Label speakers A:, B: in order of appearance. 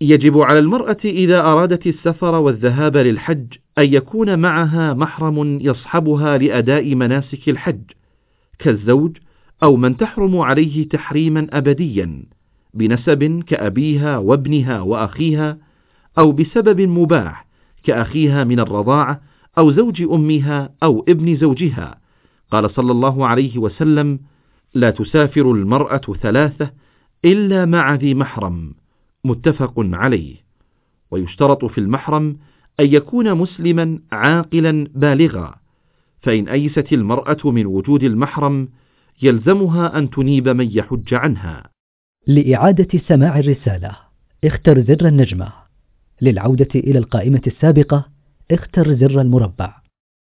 A: يجب على المرأة إذا أرادت السفر والذهاب للحج أن يكون معها محرم يصحبها لأداء مناسك الحج كالزوج أو من تحرم عليه تحريما أبديا بنسب كأبيها وابنها وأخيها أو بسبب مباح كأخيها من الرضاعة أو زوج أمها أو ابن زوجها. قال صلى الله عليه وسلم لا تسافر المرأة ثلاثة إلا مع ذي محرم متفق عليه. ويشترط في المحرم أن يكون مسلما عاقلا بالغا فإن أيست المرأة من وجود المحرم يلزمها أن تنيب من يحج عنها.
B: لإعادة سماع الرسالة اختر زر النجمة. للعودة إلى القائمة السابقة اختر زر المربع.